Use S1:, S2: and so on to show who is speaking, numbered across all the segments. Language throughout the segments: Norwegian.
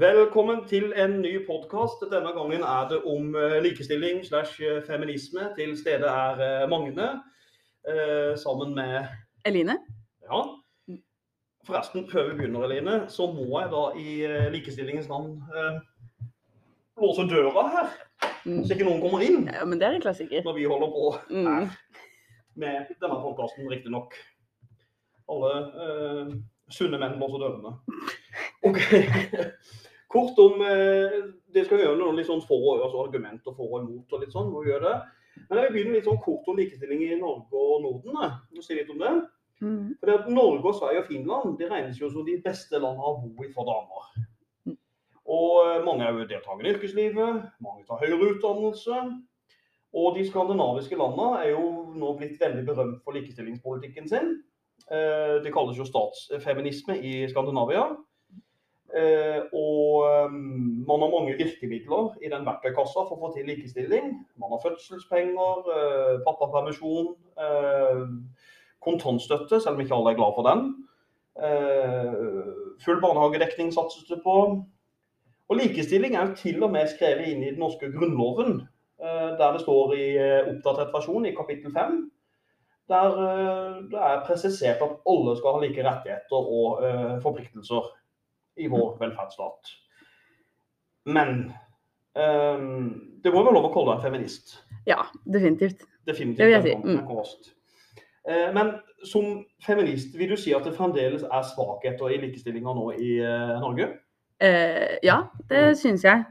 S1: Velkommen til en ny podkast. Denne gangen er det om eh, likestilling slash eh, feminisme. Til stede er eh, Magne sammen med
S2: Eline?
S1: Ja. Forresten, før vi begynner, Eline, så må jeg da i likestillingens navn eh, låse døra her,
S2: Mm.
S1: så ikke noen kommer inn
S2: Ja, men det er en klassiker.
S1: når vi holder på
S2: Mm.
S1: her med denne podkasten, riktignok. Alle eh, sunne menn låser dørene. OK. Kort om eh, Det skal gjøre noen litt sånn for, altså argumenter for og imot og litt sånn. Hvor vi gjør det. Men jeg vil begynne litt sånn kort om likestilling i Norge og Norden. jeg. Si litt om det.
S2: Mm.
S1: For det at Norge, og Sverige og Finland de regnes jo som de beste landene å bo i for damer.
S2: Mm.
S1: Og eh, mange er jo deltakende i yrkeslivet, mange tar høyere utdannelse. Og de skandinaviske landene er jo nå blitt veldig berømt for likestillingspolitikken sin. Eh, Det kalles jo statsfeminisme i Skandinavia. Eh, Og eh, man har mange virkemidler i den verktøykassa for å få til likestilling. Man har fødselspenger, eh, pappapermisjon, eh, kontantstøtte, selv om ikke alle er glad for den. Full barnehagedekning satses det på. Og likestilling er jo til og med skrevet inn i den norske grunnloven, der det står i oppdatert versjon i kapittel 5, der det er presisert at alle skal ha like rettigheter og forpliktelser i vår velferdsstat. Men um, det må være lov å kalle deg feminist.
S2: Ja, definitivt.
S1: Definitivt.
S2: Det vil jeg si. Mm.
S1: Eh, Men som feminist, vil du si at det fremdeles er svakheter i likestillinga nå i eh, Norge?
S2: Eh, ja, det syns jeg.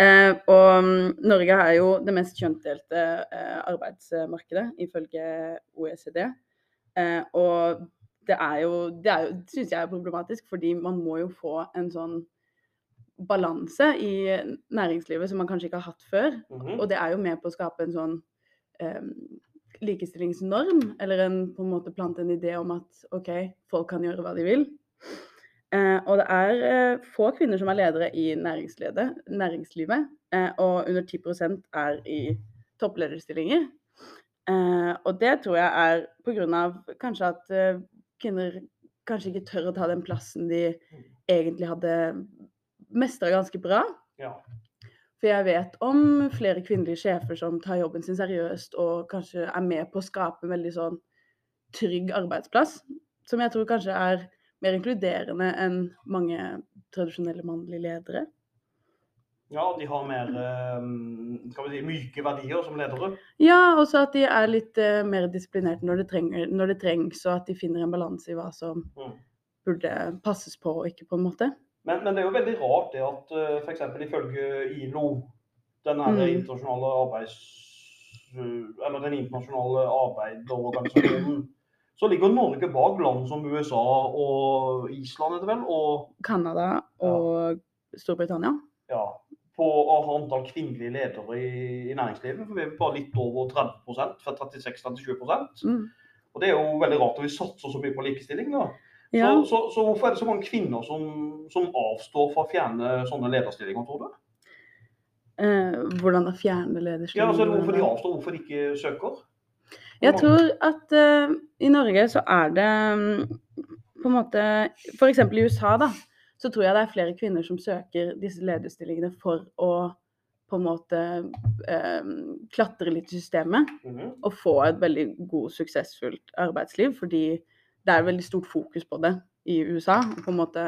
S2: Eh, og mm, Norge er jo det mest kjønnsdelte eh, arbeidsmarkedet ifølge OECD. Eh, og det er jo, det syns jeg er problematisk, fordi man må jo få en sånn balanse i næringslivet som man kanskje ikke har hatt før.
S1: Mhm.
S2: Og det er jo med på å skape en sånn um, likestillingsnorm, eller en, på en måte plante en idé om at OK, folk kan gjøre hva de vil. Eh, og det er eh, få kvinner som er ledere i næringslivet, næringslivet eh, og under 10% er i topplederstillinger. Eh, og det tror jeg er pga. kanskje at eh, kvinner kanskje ikke tør å ta den plassen de egentlig hadde mestra ganske bra.
S1: Ja.
S2: For jeg vet om flere kvinnelige sjefer som tar jobben sin seriøst og kanskje er med på å skape en veldig sånn trygg arbeidsplass, som jeg tror kanskje er mer inkluderende enn mange tradisjonelle mannlige ledere.
S1: Ja, de har mer eh, vi si, myke verdier som ledere.
S2: Ja, også at de er litt eh, mer disiplinerte når når det trengs, og at de finner en balanse i hva som
S1: Mm.
S2: burde passes på og ikke, på en måte.
S1: Men, men det er jo veldig rart det at uh, f.eks. ifølge ILO, den
S2: Mm.
S1: internasjonale arbeids... eh, Eller den internasjonale arbeiderorganisasjonen, så ligger Norge bak land som USA og Island, heter vel, og
S2: Canada og Storbritannia.
S1: ja, på å ha antall kvinnelige ledere i, i næringslivet. For vi er bare litt over 30% fra 36 til 20
S2: Mm.
S1: Og det er jo veldig rart at vi satser så mye på likestilling. da.
S2: Ja.
S1: Så, så, så hvorfor er det så mange kvinner som, som avstår fra å fjerne sånne lederstillinger, tror du?
S2: Eh, hvordan da fjerne lederstillinger?
S1: Ja, altså Hvorfor de avstår, hvorfor de ikke søker?
S2: Jeg tror at uh, i Norge så er det um, på en måte F.eks. i USA, da, så tror jeg det er flere kvinner som søker disse lederstillingene for å på en måte eh, klatre litt i systemet
S1: Mhm.
S2: og få et veldig god, suksessfullt arbeidsliv. Fordi det er veldig stort fokus på det i USA. På en måte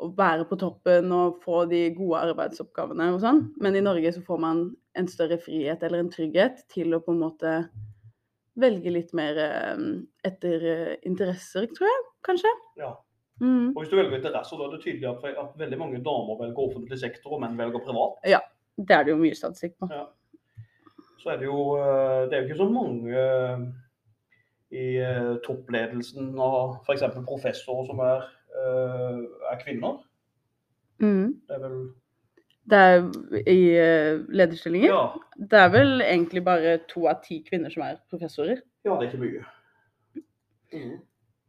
S2: å være på toppen og få de gode arbeidsoppgavene og sånn. Men i Norge så får man en større frihet eller en trygghet til å på en måte velge litt mer eh, etter interesser, tror jeg, kanskje.
S1: Ja.
S2: Mm.
S1: Og Hvis du velger interesser, da er det tydelig at, at veldig mange damer velger offentlig sektor, og menn velger privat.
S2: Ja, Det er det jo mye statistikk på.
S1: Ja. Så er det jo eh, Det er jo ikke så mange eh, i eh, toppledelsen av f.eks. professorer som er, er kvinner.
S2: Mm.
S1: Det er vel
S2: Det er i lederstillinger.
S1: Ja,
S2: Det er vel egentlig bare to av ti kvinner som er professorer.
S1: ja det er ikke mye. Mhm.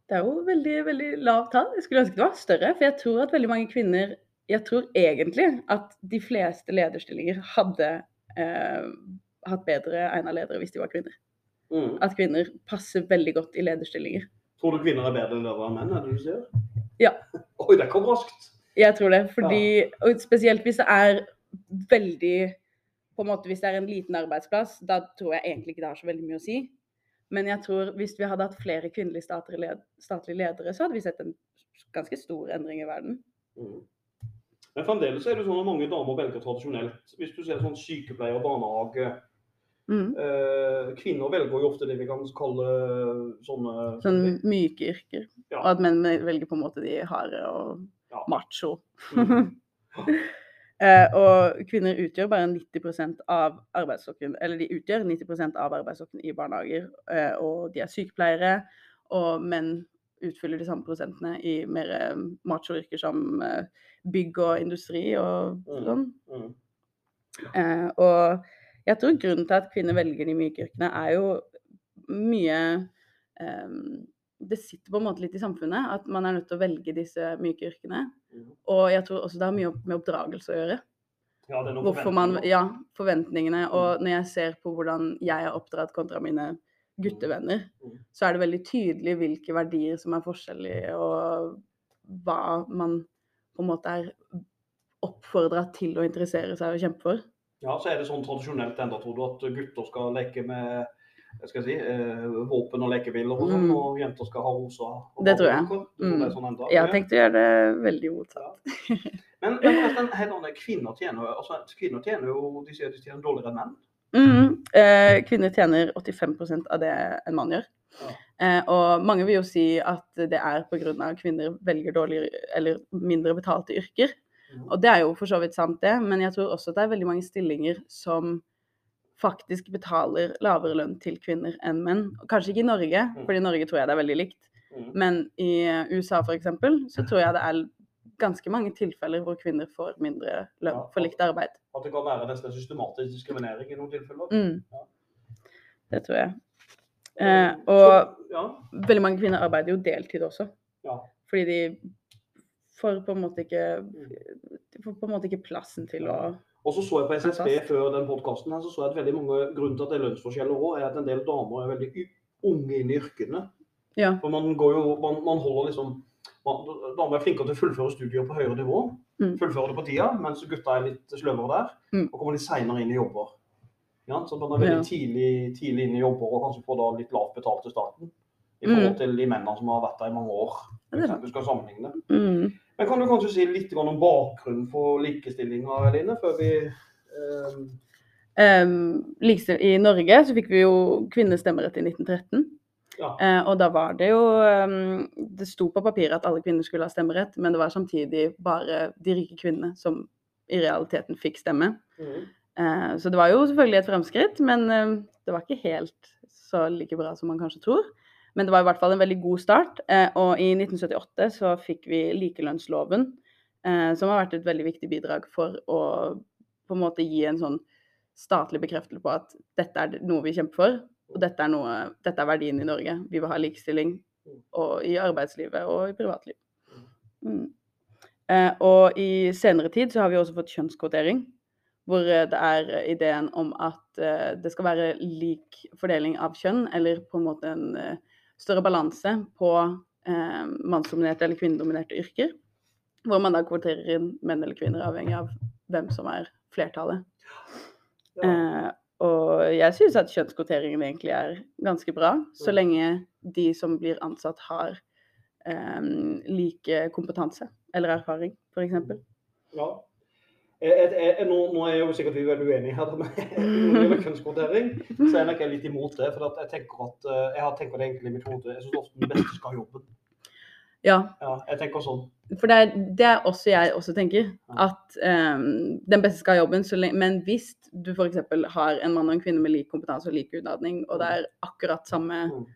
S2: Det er jo veldig, veldig lavt tall. Jeg skulle ønske det var større. For jeg tror at veldig mange kvinner Jeg tror egentlig at de fleste lederstillinger hadde eh, hatt bedre egna ledere hvis de var kvinner.
S1: Mm.
S2: At kvinner passer veldig godt i lederstillinger.
S1: Tror du kvinner er bedre ledere enn menn? er det du sier?
S2: Ja.
S1: Oi, det kom raskt.
S2: Jeg tror det. Fordi, og spesielt hvis det er veldig på en måte Hvis det er en liten arbeidsplass, da tror jeg egentlig ikke det har så veldig mye å si. Men jeg tror hvis vi hadde hatt flere kvinnelige statlige, ledere, så hadde vi sett en ganske stor endring i verden.
S1: Mm. Men fremdeles er det sånn at mange damer velger tradisjonelt. Hvis du ser sånn sykepleier, og barnehage
S2: Mm.
S1: eh, Kvinner velger jo ofte det vi kan kalle sånne
S2: Sånne myke yrker.
S1: Ja.
S2: Og at menn velger på en måte de harde og
S1: Ja.
S2: macho.
S1: Mm.
S2: Eh, og kvinner utgjør bare 90% av arbeidsstokken, eller de utgjør 90% av arbeidsstokken i barnehager. Eh, og de er sykepleiere, og menn utfyller de samme prosentene i mer eh, macho-yrker som eh, bygg og industri og
S1: Mm.
S2: sånn.
S1: Mm.
S2: Eh, og jeg tror grunnen til at kvinner velger de myke yrkene, er jo mye ehm, Det sitter på en måte litt i samfunnet at man er nødt til å velge disse myke yrkene.
S1: Mm.
S2: Og jeg tror også det har mye med oppdragelse å gjøre.
S1: Ja, det er noen forventninger.
S2: ja, forventningene. Og når jeg ser på hvordan jeg er oppdratt kontra mine guttevenner,
S1: Mm.
S2: så er det veldig tydelig hvilke verdier som er forskjellige, og hva man på en måte er oppfordra til å interessere seg og kjempe for.
S1: Ja, så er det sånn tradisjonelt enda, tror du, at gutter skal leke med skal jeg si, eh, våpen og lekebiler og sånn,
S2: Mm.
S1: og jenter skal ha rosa. og
S2: Det tror jeg. Mm.
S1: sånn?
S2: Jeg har tenkt å gjøre det veldig motsatt.
S1: Men, men forresten, kvinner tjener, altså, kvinner tjener jo de sier de tjener dårligere enn menn.
S2: Mm. Eh, kvinner tjener 85 av det en mann gjør.
S1: Ja.
S2: Eh, og mange vil jo si at det er pga. kvinner velger dårligere eller mindre betalte yrker.
S1: Mm.
S2: Og det er jo for så vidt sant, det, men jeg tror også at det er veldig mange stillinger som faktisk betaler lavere lønn til kvinner enn menn. Kanskje ikke i Norge,
S1: fordi
S2: for i Norge tror jeg det er veldig likt.
S1: Mm.
S2: Men i USA f.eks. så tror jeg det er ganske mange tilfeller hvor kvinner får mindre lønn for likt arbeid.
S1: At det kan være nesten systematisk diskriminering i noen tilfeller.
S2: Mm. Det tror jeg.
S1: Eh,
S2: Eh, og
S1: ja,
S2: veldig mange kvinner arbeider jo deltid også.
S1: ja.
S2: Fordi de får på en måte ikke får på en måte ikke plassen til å
S1: Og så så jeg på SSB før den podkasten her, så så jeg at veldig mange grunnen til at det er lønnsforskjeller òg, er at en del damer er veldig unge inn i yrkene.
S2: Ja.
S1: For man går jo Man, man holder liksom man, Damer er flinkere til å fullføre studier på høyere nivå.
S2: Mm.
S1: Fullføre det på tida, mens gutta er litt sløvere der.
S2: Mm.
S1: Og kommer litt seinere inn i jobber. Ja, så man er veldig
S2: Ja.
S1: tidlig, tidlig inn i jobber og kanskje får da litt lavt betalt til starten. I
S2: Mm.
S1: forhold til de mennene som har vært der i mange år. For du skal sammenligne.
S2: mm.
S1: Men kan du kanskje si litt om bakgrunnen for likestillinga, Eline, før vi
S2: um... Um, I Norge så fikk vi jo kvinnestemmerett i 1913.
S1: Ja.
S2: Uh, og da var det jo um, Det sto på papiret at alle kvinner skulle ha stemmerett, men det var samtidig bare de rike kvinnene som i realiteten fikk stemme.
S1: mm.
S2: Uh, så det var jo selvfølgelig et fremskritt, men uh, det var ikke helt så like bra som man kanskje tror. Men det var i hvert fall en veldig god start. Eh, og i 1978 så fikk vi likelønnsloven, eh, som har vært et veldig viktig bidrag for å på en måte gi en sånn statlig bekreftelse på at dette er noe vi kjemper for, og dette er, noe, dette er verdien i Norge. Vi vil ha likestilling i arbeidslivet og i privatliv. Mm. Eh, og i senere tid så har vi også fått kjønnskvotering, hvor det er ideen om at det skal være lik fordeling av kjønn, eller på en måte en større balanse på eh, mannsdominerte eller kvinnedominerte yrker. Hvor man da kvoterer inn menn eller kvinner, avhengig av hvem som er flertallet.
S1: ja.
S2: Eh, og jeg syns at kjønnskvoteringen egentlig er ganske bra, så
S1: Mm.
S2: lenge de som blir ansatt har eh, like kompetanse eller erfaring, f.eks.
S1: ja. Jeg, jeg, jeg, nå, nå er jo sikkert vi veldig uenige her, med men når det kjønnskvotering, så er jeg nok litt imot det. For jeg tenker at eh, jeg har tenkt det egentlig i mitt hode. Jeg syns ofte den beste skal ha jobben.
S2: Ja,
S1: Ja, jeg tenker sånn.
S2: for det er, det er også jeg også tenker. At um, den beste skal ha jobben, så men hvis du f.eks. har en mann og en kvinne med lik kompetanse og lik utdanning, og det er akkurat samme
S1: Mm.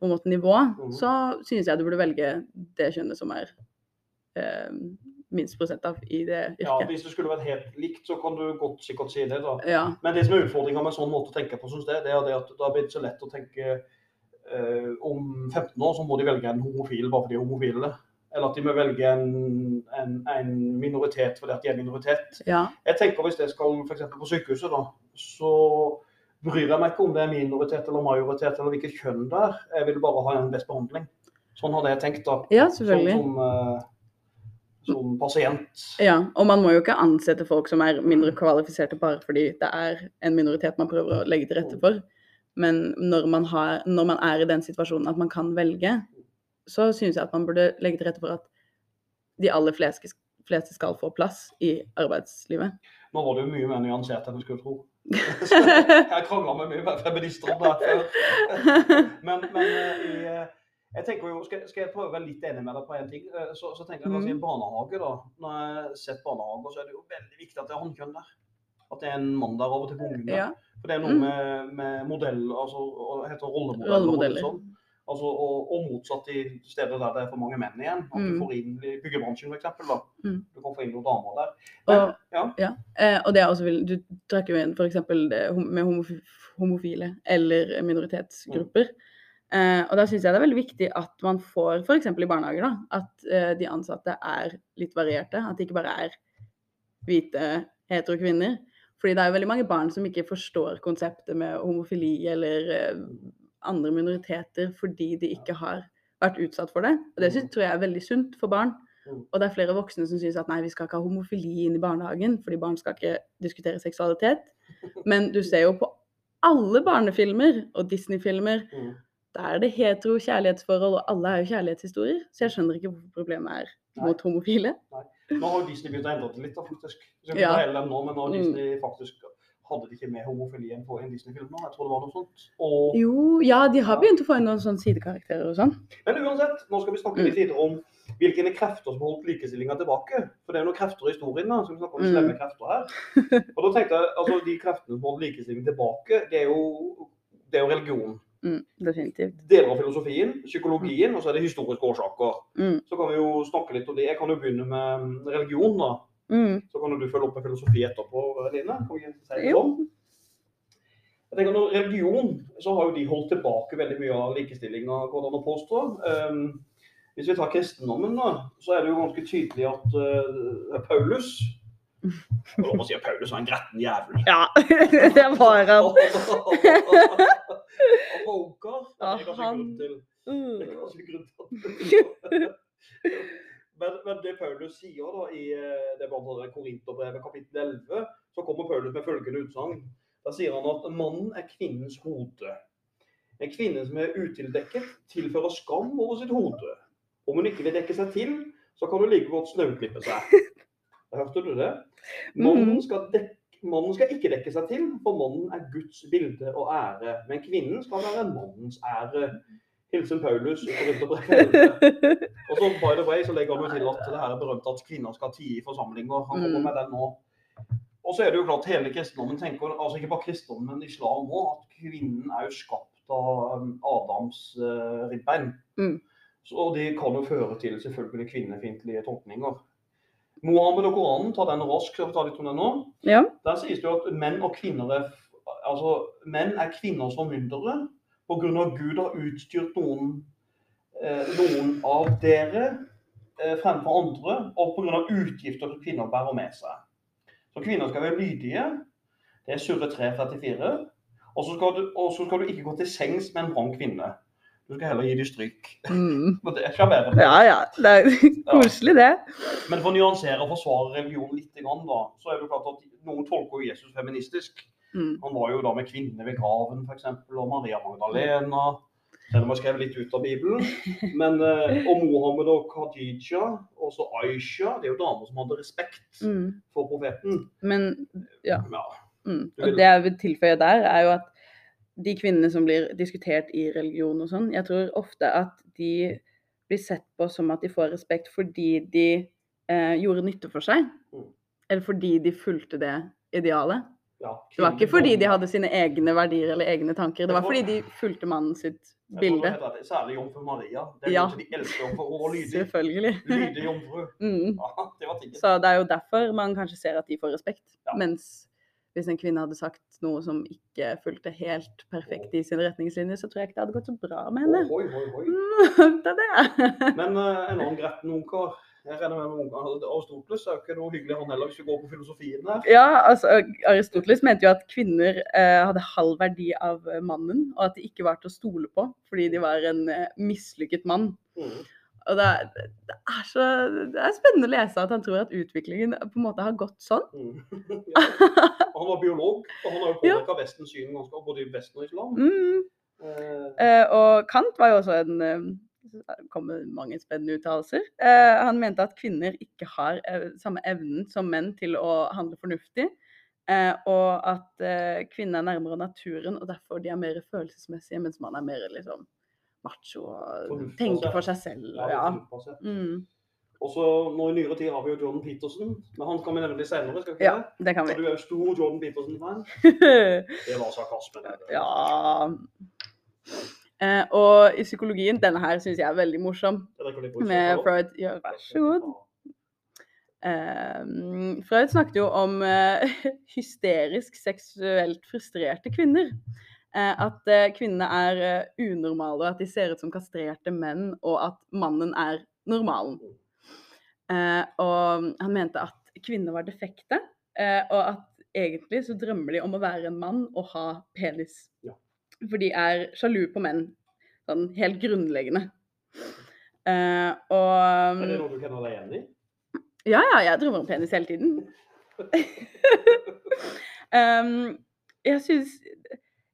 S2: på en måte nivå,
S1: Mhm.
S2: så synes jeg du burde velge det kjønnet som er eh, minst prosent av i det yrket. Ja.
S1: Hvis det skulle vært helt likt, så kan du godt sikkert si det. da.
S2: Ja.
S1: Men det som er utfordringa med en sånn måte å tenke på, synes jeg, det er det at det har blitt så lett å tenke eh, om 15 år så må de velge en homofil bare fordi de er homofile. Eller at de må velge en, en, en minoritet fordi at de er en minoritet.
S2: ja.
S1: Jeg tenker Hvis jeg skal f.eks. på sykehuset, da, så bryr jeg meg ikke om det er minoritet eller majoritet eller hvilket kjønn det er. Jeg vil bare ha en best behandling. Sånn hadde jeg tenkt. da.
S2: ja,
S1: Sånn
S2: selvfølgelig.
S1: som, eh, som pasient.
S2: Ja, og man må jo ikke ansette folk som er mindre kvalifiserte bare fordi det er en minoritet man prøver å legge til rette for. Men når man, har, når man er i den situasjonen at man kan velge, så syns jeg at man burde legge til rette for at de aller fleste, fleste skal få plass i arbeidslivet.
S1: Nå var det jo mye mer nyansert enn jeg skulle tro. jeg krangla med mye feminister om det før. Men, men eh, i, eh, jeg tenker jo, skal, skal, jeg prøve å være litt enig med deg på en ting? Eh, så, så tenker jeg altså, I en barnehage, da, når jeg har sett barnehager, så er det jo veldig viktig at det er håndkjønn der. At det er en mann der av og til på ungene.
S2: Ja.
S1: For det er noe
S2: Mm.
S1: med, med modell, altså heter rollemodeller.
S2: Rollemodeller.
S1: og sånn. Altså, og, og motsatt i steder der det er for mange menn igjen. At du
S2: Mm.
S1: får inn i byggebransjen f.eks.
S2: Mm.
S1: Du kan få inn noen damer der.
S2: Og,
S1: ja.
S2: ja. Eh, og det er også vil, du trekker jo inn f.eks. med homofile eller minoritetsgrupper. Eh, og da syns jeg det er veldig viktig at man får f.eks. i barnehager da, at eh, de ansatte er litt varierte. At det ikke bare er hvite hetero kvinner. Fordi det er jo veldig mange barn som ikke forstår konseptet med homofili eller eh, andre minoriteter fordi de ikke har vært utsatt for det. Og det synes, tror jeg er veldig sunt for barn.
S1: Mm.
S2: Og det er flere voksne som syns at nei, vi skal ikke ha homofili inn i barnehagen, fordi barn skal ikke diskutere seksualitet. Men du ser jo på alle barnefilmer og Disney-filmer,
S1: Mm.
S2: der er det hetero kjærlighetsforhold, og alle er jo kjærlighetshistorier. Så jeg skjønner ikke hvorfor problemet er
S1: Nei.
S2: mot homofile.
S1: Nå har Disney begynt å endre det litt, da, faktisk. Så jeg
S2: Ja.
S1: hele den nå, men nå har
S2: Mm.
S1: Disney faktisk hadde de ikke med homofilien på en Disney-film nå. Jeg tror det var noe sånt. Og,
S2: Jo, ja, de har begynt å få inn noen sånne sidekarakterer og sånn.
S1: men uansett, nå skal vi snakke litt videre om hvilke krefter som holdt likestillinga tilbake. For det er jo noen krefter i historien, da, så vi snakker om
S2: Mm.
S1: slemme krefter her. Og da tenkte jeg, altså De kreftene som holdt likestilling tilbake, det er jo, det er jo religion.
S2: Mm, definitivt.
S1: Deler av filosofien, psykologien, og så er det historiske årsaker.
S2: Mm,
S1: Så kan vi jo snakke litt om det. Jeg kan jo begynne med religion, da.
S2: mm,
S1: Så kan jo du følge opp med filosofi etterpå, Line.
S2: Jo.
S1: sånn? Jeg tenker når Religion så har jo de holdt tilbake veldig mye av likestillinga, går det an å påstå. Um, hvis vi tar kristendommen, da, så er det jo ganske tydelig at uh, Paulus Lov å si at Paulus var en gretten jævel.
S2: Ja, det var han.
S1: Og Volker, det er kanskje
S2: Ja, han-
S1: grunn til det
S2: Mm.
S1: men, men det Paulus sier da i eh, det er Korinterbrevet kapittel 11, så kommer Paulus med følgende utsagn. Da sier han at mannen er kvinnens hode. En kvinne som er utildekket, tilfører skam over sitt hode. Om hun ikke vil dekke seg til, så kan hun like godt snauklippe seg. Hørte du det? Mannen
S2: Mhm.
S1: skal, dek mannen skal ikke dekke seg til, for mannen er Guds bilde og ære. Men kvinnen skal være mannens ære. Hilsen Paulus. i Korinterbrevet 11. Og så by the way, så legger han jo til at det her er berømt at kvinner skal tie i forsamlinger. Han kommer
S2: Mm.
S1: med den nå. Og så er det jo klart hele kristendommen tenker, altså ikke bare kristendommen, men islam òg, at kvinnen er jo skapt av um, Adams uh, ribbein.
S2: Mm.
S1: Så de kan jo føre til selvfølgelig kvinnefiendtlige tolkninger. Mohammed og Koranen, ta den raskt, vi ta litt om den nå.
S2: Ja.
S1: Der sies det jo at menn og kvinner er, altså, menn er kvinners formyndere pga. Gud har utstyrt noen, eh, noen av dere eh, fremfor andre, og pga. utgifter som kvinner bærer med seg. Så kvinner skal være lydige. Det er Surre 334. Og så skal, du- og så skal du ikke gå til sengs med en vrang kvinne. Du skal heller gi dem stryk.
S2: Mm.
S1: Men det er sjarmerende.
S2: Ja, ja. Det er koselig, det.
S1: Men for å nyansere og forsvare religion litt, da, så er det jo klart at noen tolker Jesus feministisk.
S2: Mm.
S1: Han var jo da med kvinner ved graven, f.eks., og Maria Magdalena. Selv om jeg skrev litt ut av Bibelen. Men, eh, og Mohammed og Khadija, og så Aisha, det er jo damer som hadde respekt
S2: Mm.
S1: for profeten.
S2: Men
S1: Ja.
S2: Mm. Og det jeg vil tilføye der, er jo at de kvinnene som blir diskutert i religion og sånn, jeg tror ofte at de blir sett på som at de får respekt fordi de eh, gjorde nytte for seg.
S1: Mm.
S2: Eller fordi de fulgte det idealet.
S1: Ja,
S2: Det var ikke fordi de hadde sine egne verdier eller egne tanker, det var fordi de fulgte mannen sitt bilde.
S1: Særlig jomfru Maria. Det er
S2: Ja.
S1: de elsker jomfru. og var lydig.
S2: Selvfølgelig.
S1: Lydig jomfru.
S2: Mm.
S1: Ja, det.
S2: Så det er jo derfor man kanskje ser at de får respekt. Mens hvis en kvinne hadde sagt noe som ikke fulgte helt perfekt i sine retningslinjer, så tror jeg ikke det hadde gått så bra med henne.
S1: Oi, oi, oi.
S2: Mm, det er det.
S1: Men uh, en annen gretten ungkar. Jeg regner med med Aristoteles er jo ikke noe hyggelig han heller, hvis vi går på filosofien der.
S2: Ja, altså Aristoteles mente jo at kvinner eh, hadde halv verdi av mannen, og at de ikke var til å stole på fordi de var en eh, mislykket mann.
S1: Mm.
S2: Og det er, det, er så, det er spennende å lese at han tror at utviklingen på en måte har gått sånn.
S1: Mm. ja. Han var biolog, og han har jo
S2: Ja.
S1: påvirka Vestens syn ganske både i Vesten og islam.
S2: Mm.
S1: Eh,
S2: Eh, og Kant var jo også en eh, det kom med mange spennende uttalelser. Eh, han mente at kvinner ikke har eh, samme evnen som menn til å handle fornuftig. Eh, og at kvinner er nærmere naturen, og derfor de er mer følelsesmessige, mens man er mer liksom macho og tenker for seg selv.
S1: ja,
S2: Ja. Mm.
S1: Og så nå i nyere tid har vi jo Jordan Peterson, men han kan vi nevne litt senere. skal vi
S2: ja,
S1: det?
S2: kan
S1: Og
S2: vi.
S1: du er jo stor Jordan Peterson-fan. Det var sarkasme. det.
S2: ja. Eh, og i psykologien, denne her syns jeg er veldig morsom. Med Freud. Ja, vær så god. Eh, Freud snakket jo om eh, hysterisk seksuelt frustrerte kvinner. Eh, at eh, kvinnene er unormale, unormale, at de ser ut som kastrerte menn, og at mannen er normalen. Eh, og han mente at kvinner var defekte, eh, og at egentlig så drømmer de om å være en mann og ha penis. For de er sjalu på menn, sånn helt grunnleggende. Eh, og
S1: Er det noe du kan deg igjen i?
S2: ja, ja, jeg drømmer om penis hele tiden. um, jeg syns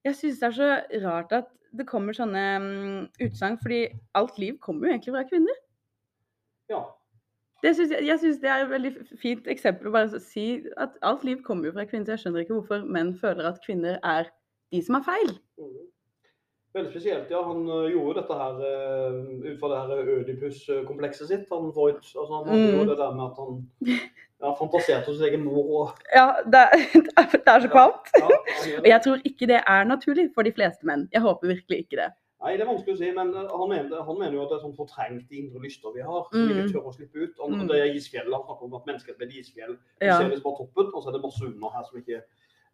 S2: jeg syns det er så rart at det kommer sånne um, utsagn, fordi alt liv kommer jo egentlig fra kvinner.
S1: Ja.
S2: Det synes jeg jeg syns det er et veldig fint eksempel å bare si at alt liv kommer jo fra kvinner. Så jeg skjønner ikke hvorfor menn føler at kvinner er de som har feil.
S1: Mm. Veldig spesielt, ja. Han gjorde jo dette her ø, ut fra det her Ødipus-komplekset sitt. Han Freud. Altså, han mm. jo
S2: Mm.
S1: det der med at han ja, fantasert hos sin egen mor og
S2: Ja, det, det er så kvalmt.
S1: ja, ja,
S2: Og jeg tror ikke det er naturlig for de fleste menn. Jeg håper virkelig ikke det.
S1: Nei, det er vanskelig å si, men han mener, han mener jo at det er sånn fortrengt de indre lyster vi har,
S2: Mm.
S1: vi tør å slippe ut. Han,
S2: Mm.
S1: Det er isfjellet. Han snakker om at mennesket blir isfjell. Vi
S2: Ja.
S1: ser liksom bare toppen, og så er det masse under her som ikke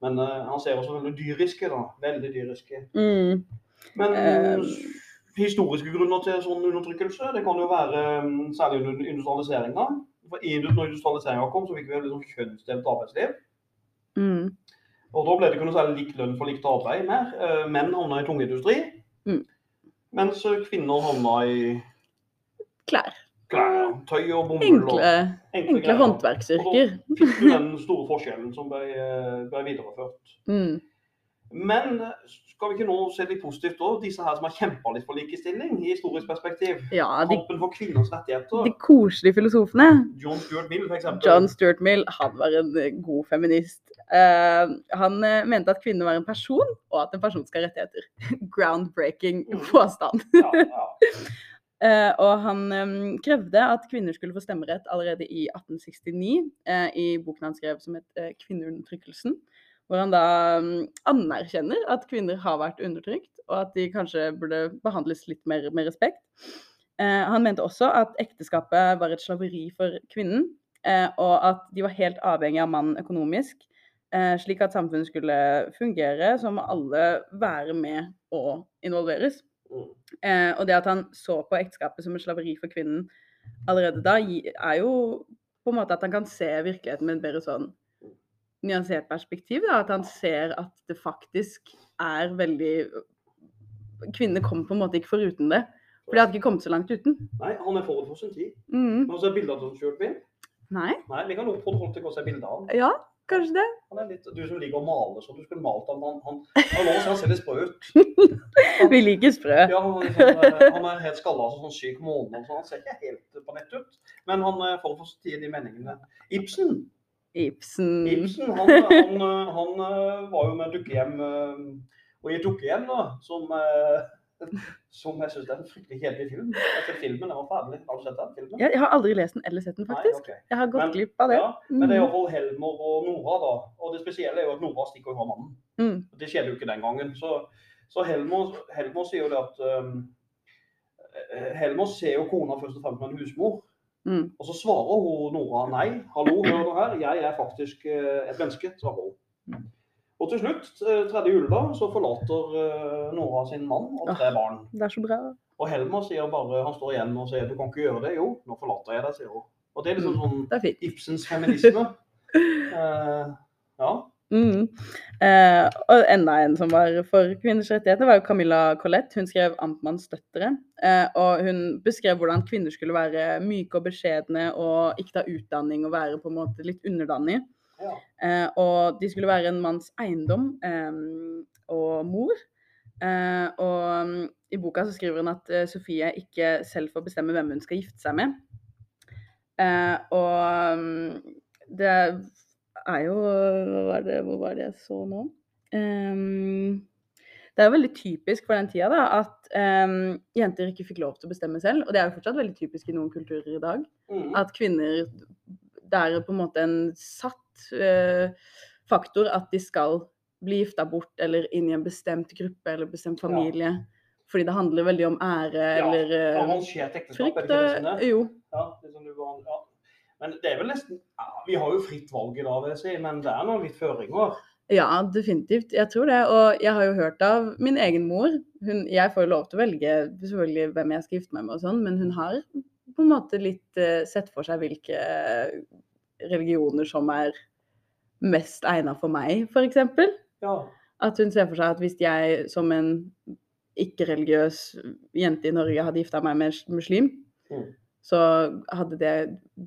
S1: Men uh, han ser også veldig dyriske, da. Veldig dyriske.
S2: Mm.
S1: Men
S2: Eh,
S1: historiske grunner til sånn undertrykkelse, det kan jo være mm, særlig under industrialiseringa. Når industrialiseringa kom, så fikk vi et liksom kjønnsdelt arbeidsliv.
S2: Mm.
S1: Og da ble det ikke noe særlig lik lønn for likt arbeid mer. Eh, Menn havna i tungindustri,
S2: Mm.
S1: mens eh, kvinner havna i
S2: Klær.
S1: klær, tøy og bomull.
S2: Enkle, enkle,
S1: enkle
S2: håndverksyrker.
S1: Og da fikk du den store forskjellen som ble, eh, ble videreført.
S2: Mm.
S1: Men eh, skal vi ikke nå se litt positivt òg, Disse her som har kjempa litt for likestilling i historisk perspektiv.
S2: Ja, de,
S1: Kampen for kvinners rettigheter.
S2: de koselige filosofene.
S1: John Stuart Mill, eksempel.
S2: John Stuart Mill han var en eh, god feminist. Uh, han mente at kvinner var en person, og at en person skal ha rettigheter. Groundbreaking
S1: Mm.
S2: påstand.
S1: Ja, ja.
S2: Uh, og han um, krevde at kvinner skulle få stemmerett allerede i 1869, uh, i boken han skrev som het 'Kvinneundertrykkelsen'. Hvor han da mm, anerkjenner at kvinner har vært undertrykt, og at de kanskje burde behandles litt mer med respekt. Eh, han mente også at ekteskapet var et slaveri for kvinnen, eh, og at de var helt avhengig av mannen økonomisk. Eh, slik at samfunnet skulle fungere, så må alle være med og involveres. Og det at han så på ekteskapet som et slaveri for kvinnen allerede da, er jo på en måte at han kan se virkeligheten med et bedre sånn nyansert perspektiv. Da. At han ser at det faktisk er veldig Kvinner kommer på en måte ikke foruten det. For de hadde ikke kommet så langt uten.
S1: Nei, han er forut for sin tid.
S2: Mm.
S1: Men så er bildet av John Stuart Mill.
S2: Nei,
S1: Nei, vi kan få folk til å se bildet av han.
S2: ja, kanskje det.
S1: Han er litt, du som liker å male, så du skulle malt han. Han, han, han, han, han ser litt sprø ut.
S2: Vi liker sprø.
S1: Ja, han, liksom, eh, han er helt skalla som sånn syk måne, så han ser ikke helt på nett ut. Men han er forut for sin tid i meningene. Ibsen,
S2: Ibsen.
S1: Ibsen han, han, eh, han eh, var jo med dukkehjem, eh, og i dukkehjem da, som, eh, som jeg synes er en fryktelig kjedelig film. Jeg har filmen, var ferdig. Har du sett den filmen?
S2: Jeg, jeg har aldri lest den eller sett den, faktisk.
S1: Nei, okay.
S2: Jeg har gått
S1: Men-
S2: glipp av det.
S1: Ja, men det er
S2: Mm.
S1: iallfall Helmer og Nora, da. Og det spesielle er jo at Nora stikker fra mannen.
S2: Mm.
S1: Det skjedde jo ikke den gangen. Så, så Helmer, Helmer sier jo det at um, eh, Helmer ser jo kona først og fremst som en husmor.
S2: Mm.
S1: Og så svarer hun Nora nei. Hallo, hør nå her. Jeg er faktisk eh, et menneske, svarer hun.
S2: Mm.
S1: Og til slutt, eh, tredje juledag, så forlater eh, Nora sin mann og tre barn.
S2: Det er så bra.
S1: Og Helmer sier bare, han står igjen og sier du kan ikke gjøre det. Jo, nå forlater jeg deg, sier hun. Og det er liksom sånn
S2: Det er.
S1: Ibsens feminisme. uh, ja.
S2: Mm. Eh, og enda en som var for kvinners rettigheter, var jo Camilla Collett. Hun skrev 'Amtmanns døtre'. Eh, og hun beskrev hvordan kvinner skulle være myke og beskjedne og ikke ta utdanning og være på en måte litt underdanig.
S1: Ja.
S2: Eh, og de skulle være en manns eiendom eh, og mor. Eh, og mm, i boka så skriver hun at eh, Sofie ikke selv får bestemme hvem hun skal gifte seg med. Eh, og mm, det er jo hva var det, Hvor var det jeg så nå? Um, det er jo veldig typisk for den tida da, at um, jenter ikke fikk lov til å bestemme selv. Og det er jo fortsatt veldig typisk i noen kulturer i dag.
S1: Mm.
S2: At kvinner Det er på en måte en satt uh, faktor at de skal bli gifta bort eller inn i en bestemt gruppe eller bestemt familie. Fordi det handler veldig om ære
S1: Ja,
S2: eller eh,
S1: Arrangert ekteskap, er det
S2: frykt.
S1: ikke det som
S2: eh,
S1: er?
S2: Jo.
S1: Ja, det som du var, ja. Men det er vel nesten ja, Vi har jo fritt valg i dag, vil jeg si, men det er noen litt føringer.
S2: Ja, definitivt. Jeg tror det. Og jeg har jo hørt av min egen mor. Hun, jeg får jo lov til å velge selvfølgelig hvem jeg skal gifte meg med og sånn, men hun har på en måte litt uh, sett for seg hvilke eh, religioner som er mest egna for meg, f.eks.
S1: Ja.
S2: At hun ser for seg at hvis jeg som en ikke-religiøs jente i Norge hadde gifta meg med en muslim,
S1: Mm.
S2: Så hadde det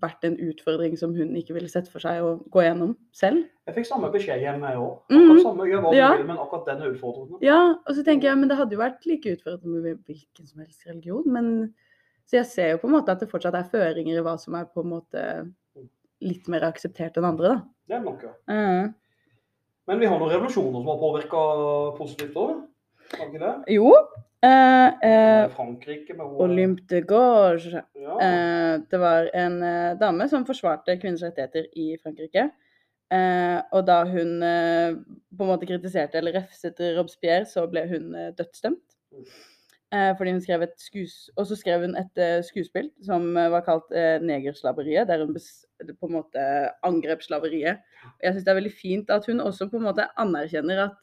S2: vært en utfordring som hun ikke ville sett for seg å gå gjennom selv.
S1: Jeg fikk samme beskjed hjemme, jeg òg.
S2: Mm
S1: Akkurat samme, gjør hva du
S2: Ja.
S1: vil, men akkurat den er utfordrende.
S2: Ja, og så tenker jeg, men det hadde jo vært like utfordrende med hvilken som helst religion. Men, så jeg ser jo på en måte at det fortsatt er føringer i hva som er på en måte litt mer akseptert enn andre, da.
S1: Det er nok, ja.
S2: Mm.
S1: Men vi har noen revolusjoner som har påvirka positivt òg.
S2: Jo. Eh, eh,
S1: Frankrike med
S2: Olympe de Gorge.
S1: Ja.
S2: Eh, det var en eh, dame som forsvarte kvinners rettigheter i Frankrike. Eh, og da hun eh, på en måte kritiserte eller refset Robespierre, så ble hun eh, dødsdømt.
S1: Mm.
S2: Fordi hun skrev et skues... Og så skrev hun et skuespill som var kalt 'Negerslaveriet', der hun på en måte angrep slaveriet. Og jeg syns det er veldig fint at hun også på en måte anerkjenner at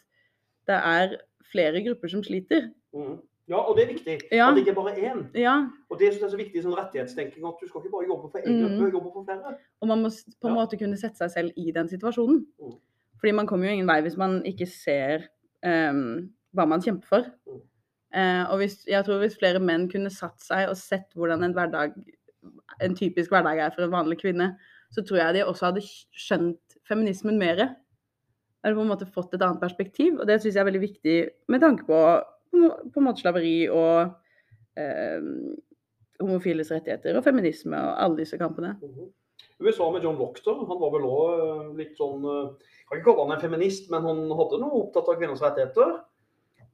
S2: det er flere grupper som sliter.
S1: Mhm. Ja, og det er viktig.
S2: Ja.
S1: At det ikke bare én.
S2: Ja,
S1: Og det synes jeg er så viktig sånn rettighetstenking, at du skal ikke bare jobbe for én
S2: Mhm.
S1: gruppe, jobbe for flere.
S2: Og man må på en måte kunne sette seg selv i den situasjonen.
S1: Mm.
S2: Fordi man kommer jo ingen vei hvis man ikke ser um, hva man kjemper for.
S1: Mm.
S2: Eh, og hvis, jeg tror hvis flere menn kunne satt seg og sett hvordan en hverdag, en typisk hverdag er for en vanlig kvinne, så tror jeg de også hadde skjønt feminismen mer. Eller på en måte fått et annet perspektiv. Og det syns jeg er veldig viktig med tanke på på en- måte slaveri og eh, homofiles rettigheter og feminisme og alle disse kampene.
S1: Vi sa med John da, han var vel òg litt sånn Jeg Kan ikke kalle han en feminist, men han hadde noe opptatt av kvinners rettigheter.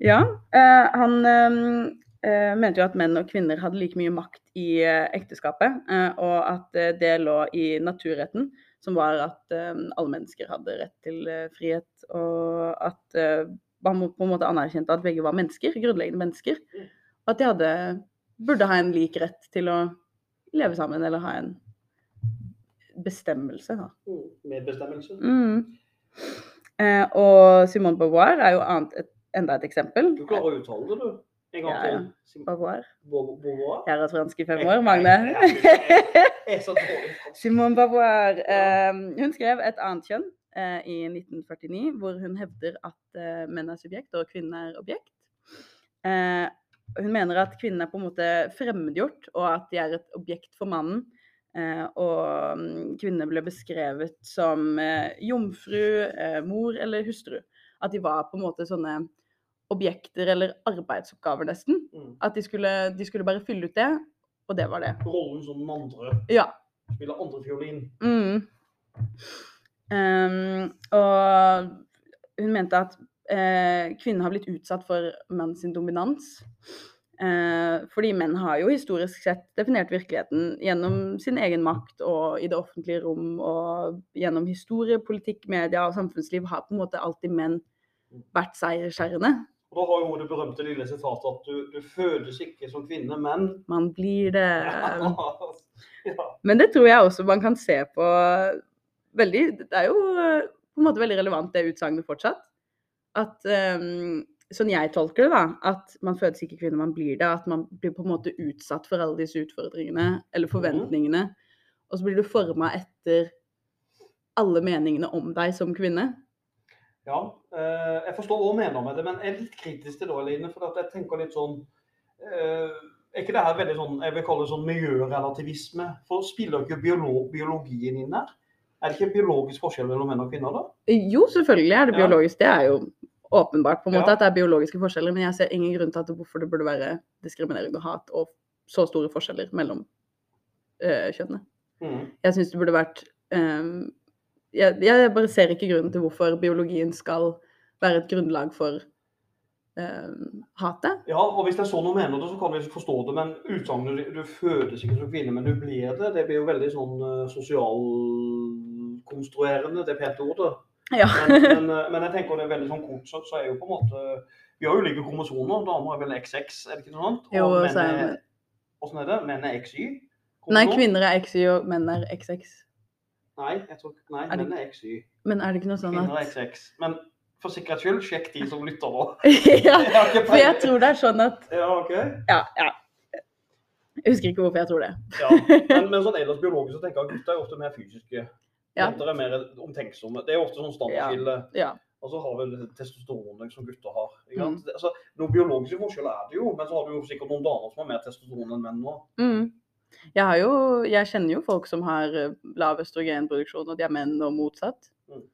S2: Ja, eh, han eh, eh, mente jo at menn og kvinner hadde like mye makt i eh, ekteskapet, eh, og at eh, det lå i naturretten, som var at eh, alle mennesker hadde rett til uh, frihet, og at eh, man må- på en måte anerkjente at begge var mennesker, grunnleggende mennesker, og at de hadde, burde ha en lik rett til å leve sammen, eller ha en bestemmelse. Da.
S1: Mm. Medbestemmelse.
S2: Mm. Eh, og Simone Beauvoir er jo annet, et, enda et eksempel.
S1: Du klarer å uttale det, du. En gang
S2: Ja,
S1: til.
S2: Beauvoir.
S1: Beauvoir.
S2: Jeg har hatt fransk i fem år, Magne. Simone Beauvoir. Eh, hun skrev Et annet kjønn i 1949, hvor hun hevder at eh, menn er subjekt og kvinnen er objekt. Eh, hun mener at kvinnen er på en måte fremmedgjort, og at de er et objekt for mannen. Eh, og mm, kvinnene ble beskrevet som eh, jomfru, eh, mor eller hustru. At de var på en måte sånne objekter eller arbeidsoppgaver, nesten.
S1: Mm.
S2: At de skulle, de skulle bare fylle ut det, og det var det.
S1: Rollen som den andre.
S2: Ja.
S1: Spille andre fiolin.
S2: Mm. Ehm, og hun mente at uh, kvinner har blitt utsatt for menns dominans. Uh, fordi menn har jo historisk sett definert virkeligheten gjennom sin egen makt og i det offentlige rom og gjennom historie, politikk, media og samfunnsliv har på en måte alltid menn vært seiersherrene.
S1: Og da har jo det berømte lille sitatet at du, du fødes ikke som kvinne, men
S2: Man blir det.
S1: ja.
S2: Men det tror jeg også man kan se på veldig Det er jo på en måte veldig relevant, det utsagnet fortsatt. At um, Sånn jeg tolker det, da, at man fødes ikke kvinne, man blir det. At man blir på en måte utsatt for alle disse utfordringene eller forventningene. Og så blir du forma etter alle meningene om deg som kvinne.
S1: Ja, eh, jeg forstår hva du mener med det, men jeg er litt kritisk til det, Eline. For at jeg tenker litt sånn eh, Er ikke det her veldig sånn jeg vil kalle det sånn miljørelativisme? For spiller ikke biolo biologien inn her? Er det ikke biologisk forskjell mellom menn og kvinner, da?
S2: Jo, selvfølgelig er det biologisk. Det er jo åpenbart på en måte
S1: Ja.
S2: at det er biologiske forskjeller, men jeg ser ingen grunn til at det, hvorfor det burde være diskriminering og hat og så store forskjeller mellom eh, kjønnene.
S1: Mm.
S2: Jeg syns det burde vært ehm, jeg, jeg bare ser ikke grunnen til hvorfor biologien skal være et grunnlag for ehm, hatet.
S1: Ja, og hvis det er sånn hun mener det, så kan vi forstå det. Men utsagnet du, du fødes ikke som kvinne, men du blir det, det blir jo veldig sånn uh, sosialkonstruerende, det pente ordet.
S2: Ja.
S1: Men, men, eh, men jeg tenker det er veldig sånn kort, så, så er jo på en måte Vi har ulike kromosomer. Damer er vel XX, er det ikke noe sånt?
S2: Jo,
S1: Og
S2: så er
S1: menn er
S2: Hvordan
S1: Åssen er det? Menn er XY?
S2: Nei, kvinner er XY og menn er XX.
S1: Nei, jeg tror, nei
S2: Er det-
S1: menn er XY.
S2: Men er det ikke noe sånn
S1: Kvinner er
S2: at
S1: XX. Men for sikkerhets skyld, sjekk de som lytter nå.
S2: Ja,
S1: ikke
S2: for jeg tror det er sånn at
S1: Ja, OK.
S2: Ja, ja. Jeg husker ikke hvorfor jeg tror det.
S1: Ja. Men, men sånn ellers biologisk så tenker jeg at gutter er ofte mer fysiske.
S2: Ja.
S1: Jenter er mer omtenksomme. Det er ofte sånn standardskille.
S2: Ja.
S1: Og så har vi testosteron som gutter har.
S2: Mm.
S1: Altså, noen biologiske forskjeller er det jo, men så har du jo sikkert noen damer som har mer testosteron enn menn nå.
S2: Mm. Jeg, har jo, jeg kjenner jo folk som har eh, lav østrogenproduksjon, og de er menn og motsatt.
S1: Mm.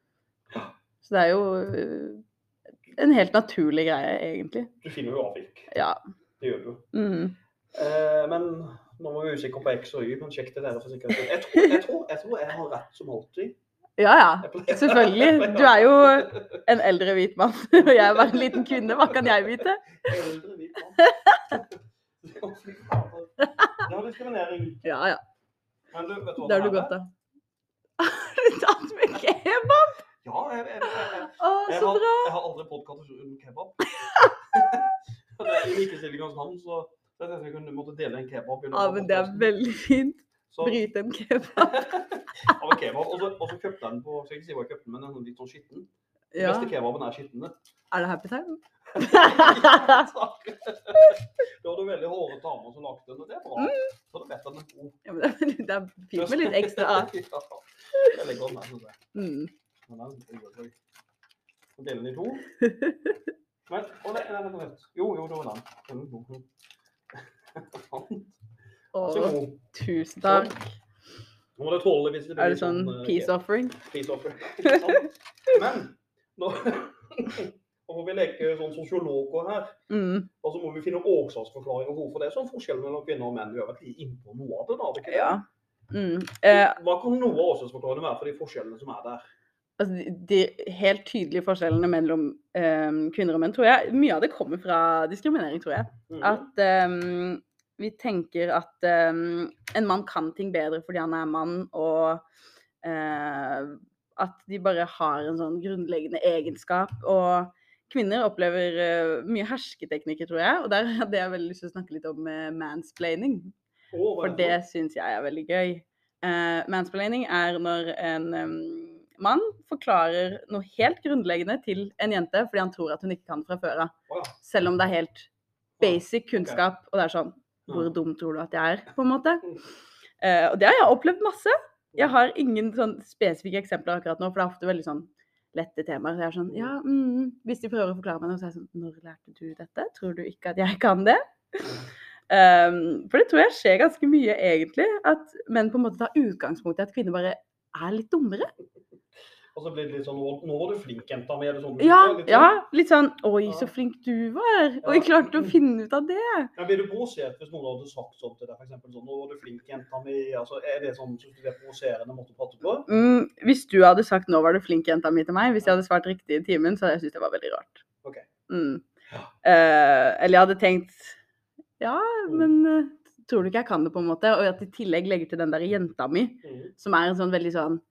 S2: Så det er jo eh, en helt naturlig greie, egentlig.
S1: Du finner jo avvik.
S2: Ja.
S1: Det gjør du.
S2: Mm.
S1: Eh, men nå var vi usikre på X og Y, men sjekk det der for sikkerhets. Jeg jeg, jeg tror jeg har rett som alltid.
S2: Ja, ja. Selvfølgelig. Du er jo en eldre hvit mann, og jeg er bare en liten kvinne. Hva kan jeg vite?
S1: Eldre hvit mann. Det var diskriminering.
S2: Ja, ja.
S1: Men du, vet du hva
S2: Det har du
S1: er?
S2: godt av. Har du tatt med kebab?
S1: Ja, jeg, jeg, jeg, jeg, har, jeg har aldri podkast uten kebab. Det er I likestillingens navn så så jeg tenkte vi kunne måtte dele en kebab.
S2: Ja, men det er veldig fint.
S1: Så-
S2: Bryte en kebab.
S1: av en kebab. Og så, og så kjøpte jeg den på skal jeg ikke si hva jeg kjøpte den, men den er litt sånn skitten. Den
S2: Ja.
S1: beste kebaben er skitten.
S2: Er det happy time?
S1: det var det veldig hårete damer som lagde den, og det er bra.
S2: Mm.
S1: Så da vet jeg den er god.
S2: Ja, men det er- er fint med litt ekstra.
S1: ja, Veldig legger den der, synes jeg.
S2: Mm.
S1: Men den er Dele den i to. Men, å, nei, nei, vent. Jo, jo, det var den.
S2: Å, tusen takk.
S1: Nå må du tåle hvis det blir
S2: Er det sånn
S1: eh,
S2: peace offering?
S1: peace offering. Men nå, nå må vi leke sånn sosiologer her.
S2: Mm.
S1: Og så må vi finne årsaksforklaringer hvorfor det er sånn forskjell mellom kvinner og menn. Vi har vært litt inne på noe av det. da, det?
S2: Ja. Mm. Eh,
S1: Hva kan noe av årsaksforklaringene være for de forskjellene som er der?
S2: Altså, de, de helt tydelige forskjellene mellom um, kvinner og menn, tror jeg Mye av det kommer fra diskriminering, tror jeg.
S1: Mm.
S2: At um, vi tenker at um, en mann kan ting bedre fordi han er mann, og uh, at de bare har en sånn grunnleggende egenskap. Og kvinner opplever uh, mye hersketeknikker, tror jeg. Og der hadde jeg veldig lyst til å snakke litt om uh, mansplaining.
S1: Oh,
S2: For det syns jeg er veldig gøy. Mansplaining er når en em, mann forklarer noe helt grunnleggende til en jente fordi han tror at hun ikke kan fra før av. Selv om det er helt basic kunnskap. Og det er sånn Hvor dum tror du at jeg er, på en måte?
S1: Mm.
S2: Eh, og det har jeg opplevd masse. Jeg har ingen sånn spesifikke eksempler akkurat nå, for det er ofte veldig sånn lette temaer. Så jeg er sånn, ja, mm, Hvis de prøver å forklare meg noe, så er jeg sånn Når lærte du dette? Tror du ikke at jeg kan det? Um, for det tror jeg skjer ganske mye, egentlig. At menn på en måte tar utgangspunkt i at kvinner bare er litt dummere.
S1: Og så blir det litt sånn Nå, var du flink, jenta mi. Sånn
S2: Ja,
S1: litt
S2: ja,
S1: sånn?
S2: litt sånn Oi, så flink du var. og
S1: jeg
S2: klarte å finne ut av det?
S1: Men Blir du provosert hvis noen hadde sagt sånn til deg, eksempel sånn Nå var du flink, jenta mi. Altså, er det sånn som du er provoserende måte å prate på?
S2: Mm, hvis du hadde sagt 'nå var du flink, jenta mi' til meg, hvis jeg hadde svart riktig i timen, så hadde jeg syntes det var veldig rart.
S1: Ok.
S2: Mm.
S1: Ja.
S2: Eh, eller jeg hadde tenkt Ja,
S1: Mm.
S2: men eh, tror du ikke jeg kan det, på en måte? Og at i tillegg legger til den der jenta mi,
S1: Mhm.
S2: som er en sånn veldig sånn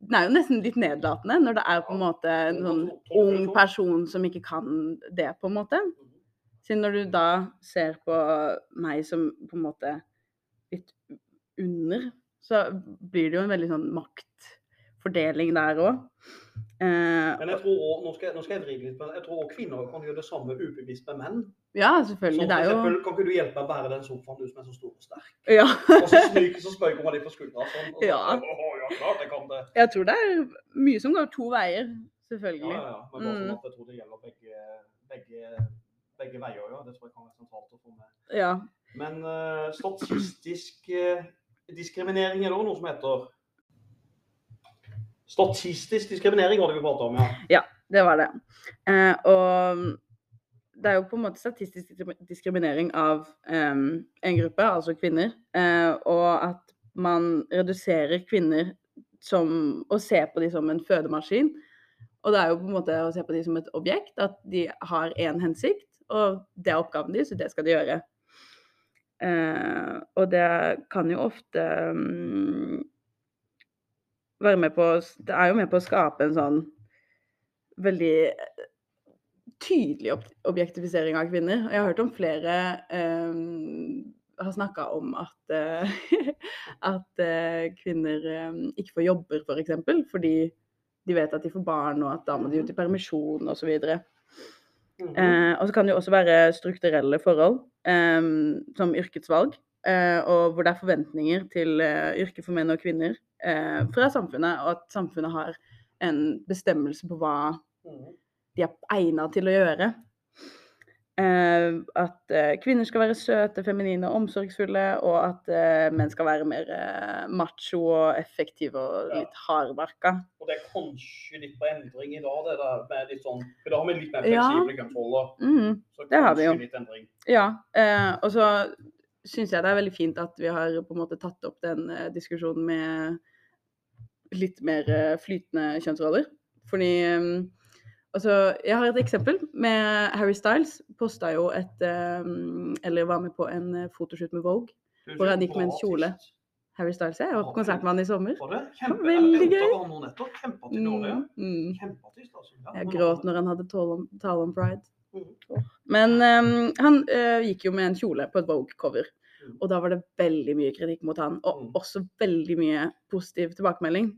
S2: Den er jo nesten litt nedlatende når det er på en måte en sånn ung person som ikke kan det, på en måte.
S1: Mhm.
S2: Siden når du da ser på meg som på en måte litt under, så blir det jo en veldig sånn maktfordeling der òg. Eh,
S1: Men jeg tror også, nå skal, nå skal jeg drive litt, men jeg tror også kvinner kan gjøre det samme ubevisst med menn.
S2: ja,
S1: selvfølgelig.
S2: selvfølgelig. Det er jo
S1: eksempel, kan ikke du hjelpe meg å bære den sofaen, du som er så stor og sterk?
S2: Ja.
S1: Og så snyker så spøker man litt på skuldra sånn. Og så,
S2: Ja.
S1: Åh, ja, klart jeg kan det.
S2: Jeg tror det er mye som går to veier. Selvfølgelig.
S1: ja, ja. Men bare sånn
S2: Mm.
S1: at jeg tror det gjelder begge, begge, begge veier, ja. Det tror jeg kan være sentralt å få med.
S2: Ja.
S1: Men uh, statistisk uh, diskriminering er det også noe som heter Statistisk diskriminering var det vi pratet om, ja.
S2: Ja, Det var det. Eh, og det er jo på en måte statistisk diskriminering av eh, en gruppe, altså kvinner, eh, og at man reduserer kvinner som å se på dem som en fødemaskin. Og det er jo på en måte å se på dem som et objekt, at de har én hensikt, og det er oppgaven deres, og det skal de gjøre. Eh, og det kan jo ofte mm, være med på Det er jo med på å skape en sånn veldig eh, tydelig objektifisering av kvinner. Og jeg har hørt om flere eh, har snakka om at, eh, at eh, kvinner eh, ikke får jobber, f.eks. For eksempel, fordi de vet at de får barn, og at da må de ut i permisjon osv.
S1: Mhm.
S2: Eh, og så kan det jo også være strukturelle forhold, som yrkesvalg. Og hvor det er forventninger til yrket for menn og kvinner eh, fra samfunnet, og at samfunnet har en bestemmelse på hva
S1: Mhm.
S2: de er egnet til å gjøre. Eh, at eh, kvinner skal være søte, feminine og omsorgsfulle, og at eh, menn skal være mer eh, macho og effektive og
S1: Ja.
S2: litt hardbarka.
S1: Og det er kanskje litt på endring i dag, det der med litt sånn For da har vi litt mer
S2: Ja.
S1: fleksible kjønnsroller.
S2: Mm.
S1: Så
S2: Det har vi jo.
S1: litt endring.
S2: Ja, eh, og så syns jeg det er veldig fint at vi har på en måte tatt opp den eh, diskusjonen med litt mer eh, flytende kjønnsroller. Fordi eh, Altså, jeg har et eksempel med Harry Styles. Posta jo et Eller var med på en fotoshoot med Vogue. Hvor han gikk med en kjole. Harry Styles, jeg var på konsert med han i sommer.
S1: Kjempe,
S2: Veldig gøy.
S1: ja.
S2: Mm, mm.
S1: Kjempeartist, altså. Ja,
S2: Jeg gråt når han hadde tale om, tale om pride. Men um, han uh, gikk jo med en kjole på et Vogue-cover.
S1: Mm.
S2: Og da var det veldig mye kritikk mot han, og
S1: Mm.
S2: også veldig mye positiv tilbakemelding.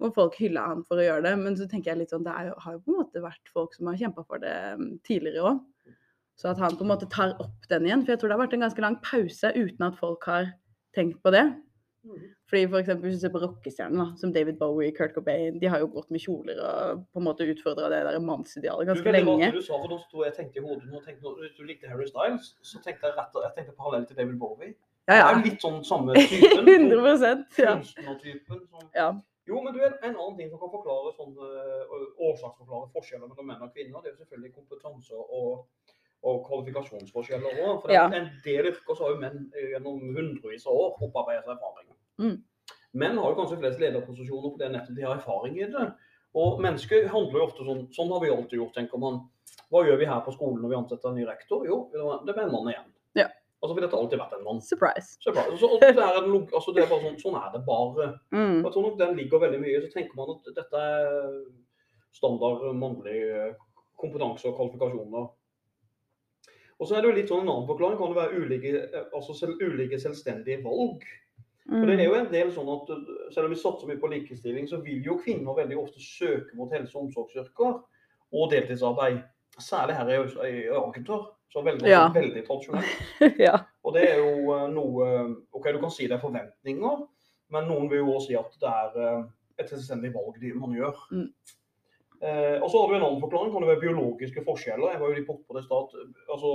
S2: Og folk hylla han for å gjøre det. Men så tenker jeg litt sånn, det jo, har jo på en måte vært folk som har kjempa for det mm, tidligere òg. Så at han på en måte tar opp den igjen. For jeg tror det har vært en ganske lang pause uten at folk har tenkt på det.
S1: Mhm.
S2: Fordi for eksempel hvis du ser på rockestjerner som David Bowie, Kurt Cobain, de har jo gått med kjoler og på en måte utfordra det der mannsidealet ganske lenge.
S1: at Du sa, for nå sto jeg tenkte i hodet, nå tenkte, når du likte Harry Styles, så tenkte jeg rett og jeg tenkte parallell til David Bowie.
S2: Ja,
S1: Det er litt sånn samme typen.
S2: 100% ja.
S1: Kunstnertypen Sånn.
S2: ja.
S1: Jo, men du, en, en annen ting som kan forklare sånn, årsaksforklare forskjeller mellom menn og kvinner, det er jo selvfølgelig kompetanse og, og kvalifikasjonsforskjeller òg. For
S2: Ja.
S1: en del yrker så har jo menn øh, gjennom hundrevis av år opparbeidet seg erfaring.
S2: Mm.
S1: Menn har jo kanskje flest lederposisjoner fordi nettopp de har erfaring i det. Og mennesker handler jo ofte sånn Sånn har vi alltid gjort, tenker man. Hva gjør vi her på skolen når vi ansetter en ny rektor? Jo, det blir en mann igjen.
S2: Ja.
S1: Altså, for dette har alltid vært en mann.
S2: Surprise.
S1: Surprise. så, det er altså, det er bare sånn, sånn er det bare.
S2: Mm.
S1: Jeg tror nok den ligger veldig mye. Så tenker man at dette er standard mannlig eh, kompetanse og kvalifikasjoner. Og så er det jo litt sånn en annen forklaring. Kan det være ulike, eh, altså selv, ulike selvstendige valg? For det er jo en del sånn at Selv om vi satser mye på likestilling, så vil jo kvinner veldig ofte søke mot helse- og omsorgsyrker og deltidsarbeid. Særlig her i i Agder. Så veldig,
S2: Ja.
S1: veldig tradisjonelt.
S2: ja.
S1: Og det er jo eh, noe OK, du kan si det er forventninger, men noen vil jo også si at det er eh, et selvstendig valg man gjør.
S2: Mm.
S1: Eh, og så har du en annen forklaring. Kan det være biologiske forskjeller? Jeg var jo litt borte på det i. Altså,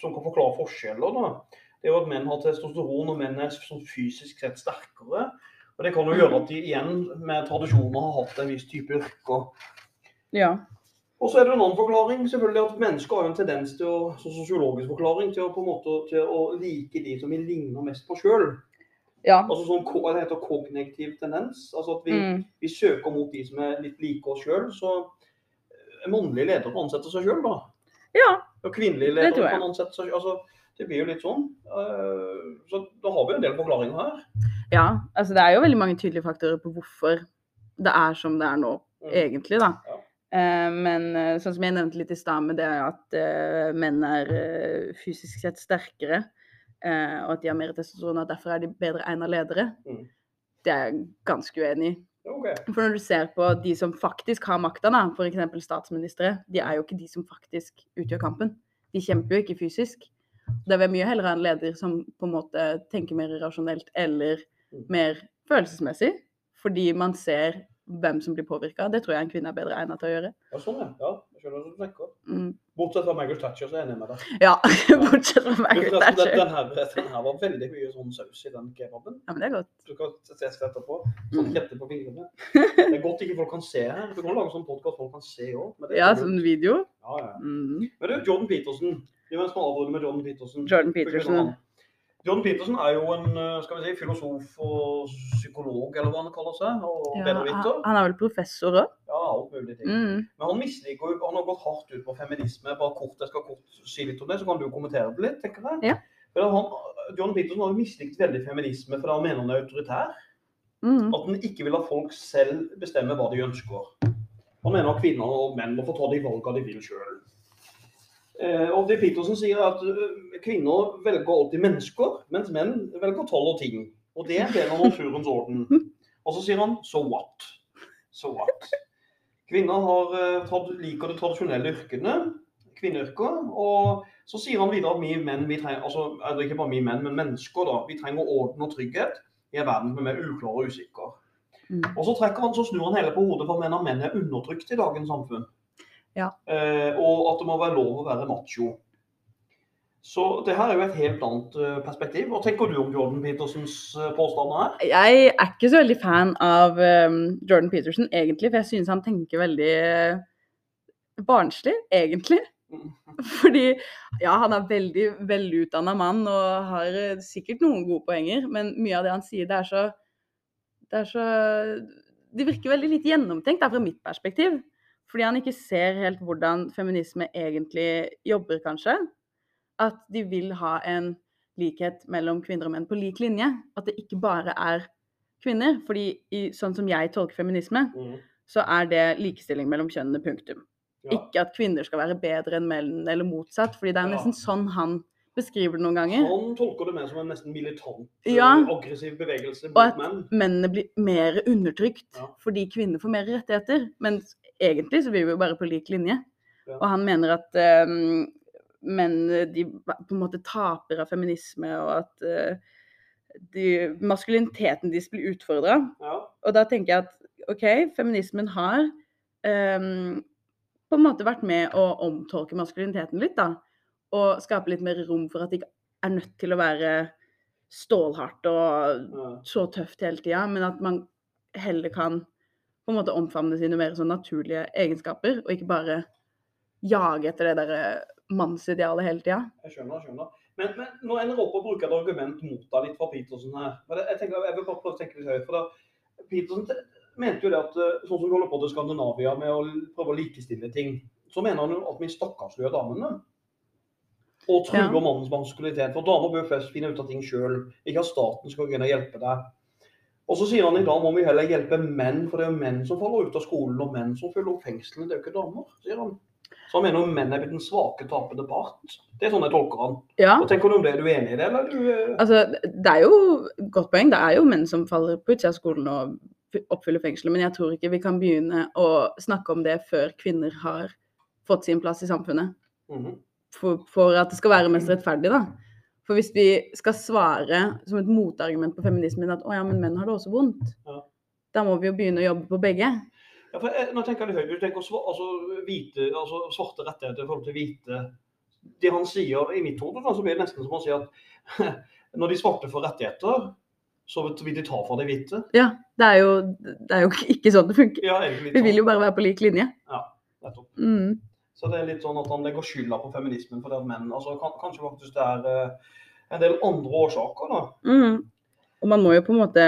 S1: som kan forklare forskjeller, da. Det er jo at menn har testosteron, og menn er sånn fysisk sett sterkere. Og det kan jo gjøre at de igjen med tradisjoner har hatt en viss type yrker.
S2: ja.
S1: Og så er det en annen forklaring, selvfølgelig at mennesker har jo en tendens til å, sånn sosiologisk forklaring, til å på en måte til å like de som vi ligner mest på sjøl.
S2: Ja.
S1: Altså sånn, det heter kognitiv tendens. Altså at vi,
S2: Mm.
S1: vi søker mot de som er litt like oss sjøl. Så eh, mannlige ledere ansetter seg sjøl, da.
S2: ja.
S1: Og kvinnelige ledere kan ansette seg sjøl. Altså, det blir jo litt sånn. Eh, Så da har vi en del forklaringer her.
S2: Ja. Altså det er jo veldig mange tydelige faktorer på hvorfor det er som det er nå,
S1: Mm.
S2: egentlig, da.
S1: Ja.
S2: Eh, men sånn som jeg nevnte litt i stad, med det at menn er fysisk sett sterkere, eh, og at de har mer testosteron, og derfor er de bedre egna ledere,
S1: Mm.
S2: det er jeg ganske uenig i.
S1: Okay.
S2: For når du ser på de som faktisk har makta, f.eks. statsministre, de er jo ikke de som faktisk utgjør kampen. De kjemper jo ikke fysisk. Det vil mye heller ha en leder som på en måte tenker mer rasjonelt eller
S1: Mm.
S2: mer følelsesmessig, fordi man ser hvem som blir påvirka. Det tror jeg en kvinne er bedre egnet til å gjøre.
S1: Ja, sånn, ja. Tenker.
S2: Mm.
S1: Bortsett fra Margaret Thatcher, så er jeg enig med deg.
S2: Ja, bortsett fra
S1: Michael
S2: Margaret Thatcher.
S1: den, her, den her var veldig mye sånn saus i den kebaben.
S2: Ja, men det er godt.
S1: Du kan se etterpå. Sånn
S2: Mm.
S1: kjette på fingrene. Det er godt ikke folk kan se her. Du kan lage sånn podkast folk kan se òg.
S2: Ja, sånn video.
S1: Ja, ja.
S2: Mm.
S1: Men du, Jordan Peterson. Vi må avrunde med Jordan Peterson.
S2: Jordan Peterson.
S1: Jordan Peterson er jo en eh, si, filosof og psykolog, eller hva han kaller seg. Og
S2: Ja, han er vel professor òg?
S1: Ja, alt mulig ting.
S2: Mm.
S1: Men han misliker jo, han har gått hardt ut på feminisme. Bare kort, Jeg skal kort si litt om det, så kan du kommentere det litt, tenker jeg.
S2: Ja.
S1: For han, John Peterson har jo mislikt veldig feminisme, for han mener han er autoritær.
S2: Mm.
S1: At han ikke vil la folk selv bestemme hva de ønsker. Han mener at kvinner og menn må få ta de valgene de vil sjøl. Eh, og det Peterson sier er at eh, kvinner velger alltid mennesker, mens menn velger tall og ting. Og det er en del av naturens orden. Og så sier han 'so what'? So what? Kvinner har, tatt trad- liker de tradisjonelle yrkene, kvinneyrker. Og så sier han videre at vi menn, vi trenger, altså ikke bare vi menn, men mennesker, da, vi trenger orden og trygghet i en verden som er uklar og usikker.
S2: Mm.
S1: Og så trekker han, så snur han hele på hodet for menn og menn er undertrykt i dagens samfunn.
S2: Ja.
S1: Eh, og at det må være lov å være macho. Så det her er jo et helt annet eh, perspektiv. Hva tenker du om Jordan Petersens eh, påstander her?
S2: Jeg er ikke så veldig fan av um, Jordan Peterson, egentlig, for jeg synes han tenker veldig barnslig, egentlig.
S1: Mm.
S2: Fordi ja, han er veldig velutdanna mann og har sikkert noen gode poenger, men mye av det han sier, det er så Det er så Det virker veldig litt gjennomtenkt, da, fra mitt perspektiv. Fordi han ikke ser helt hvordan feminisme egentlig jobber, kanskje. At de vil ha en likhet mellom kvinner og menn på lik linje. At det ikke bare er kvinner. Fordi i, sånn som jeg tolker feminisme,
S1: Mm.
S2: så er det likestilling mellom kjønnene, punktum.
S1: Ja.
S2: Ikke at kvinner skal være bedre enn menn, eller motsatt. fordi det er
S1: Ja.
S2: nesten sånn han beskriver det noen ganger.
S1: Han tolker det mer som en nesten militant, eh,
S2: Ja.
S1: aggressiv bevegelse
S2: Og at
S1: menn.
S2: mennene blir mer undertrykt fordi kvinner får mer rettigheter. Men egentlig så blir vi jo bare på lik linje.
S1: Ja.
S2: Og han mener at um, menn de på en måte taper av feminisme, og at uh, de, maskuliniteten deres blir utfordra.
S1: Ja.
S2: Og da tenker jeg at OK, feminismen har um, på en måte vært med å omtolke maskuliniteten litt, da. Og skape litt mer rom for at det ikke er nødt til å være stålhardt og så tøft hele tida, men at man heller kan på en måte omfavne sine mer sånn naturlige egenskaper, og ikke bare jage etter det derre mannsidealet hele tida.
S1: Jeg skjønner, jeg skjønner. Men, men nå ender jeg opp å bruke et argument mot deg litt fra Petersen her. Men jeg, tenker, jeg vil bare prøve å tenke litt høyt. for da, Petersen mente jo det at eh, sånn som vi holder på til Skandinavia med å prøve å likestille ting, så mener han jo at vi stakkarsliggjør damene. Og truer
S2: Ja.
S1: mannens maskulinitet. For damer bør først finne ut av ting sjøl. Ikke at staten skal gå inn og hjelpe deg. Og så sier han i dag må vi heller hjelpe menn, for det er jo menn som faller ut av skolen, og menn som fyller opp fengslene. Det er jo ikke damer, sier han. Så han mener jo menn er blitt den svake, tapende part. Det er sånn jeg tolker han.
S2: Ja,
S1: Hva tenker du om det? Er du enig i det, eller er du eh,
S2: altså det er jo godt poeng. Det er jo menn som faller på utsida av skolen og oppfyller fengselet, men jeg tror ikke vi kan begynne å snakke om det før kvinner har fått sin plass i samfunnet.
S1: mhm.
S2: for, for at det skal være mest rettferdig, da. For hvis vi skal svare som et motargument på feminismen at å ja, men menn har det også vondt,
S1: Ja.
S2: da må vi jo begynne å jobbe på begge.
S1: Ja, for jeg, nå tenker jeg litt høyt. Du tenker altså, hvite, altså, svarte rettigheter i forhold til hvite. Det han sier i mitt hode, så blir det nesten som han sier at når de svarte får rettigheter, så vil de ta fra de hvite.
S2: Ja, det er jo, det er jo ikke sånn det funker.
S1: Ja, sånn.
S2: Vi vil
S1: sånn.
S2: jo bare være på lik linje.
S1: Ja, Nettopp.
S2: Mm.
S1: Så det er litt sånn at han legger skylda på feminismen for det at menn altså, kan, Kanskje faktisk det er eh, en del andre årsaker, da.
S2: Mm. Og man må jo på en måte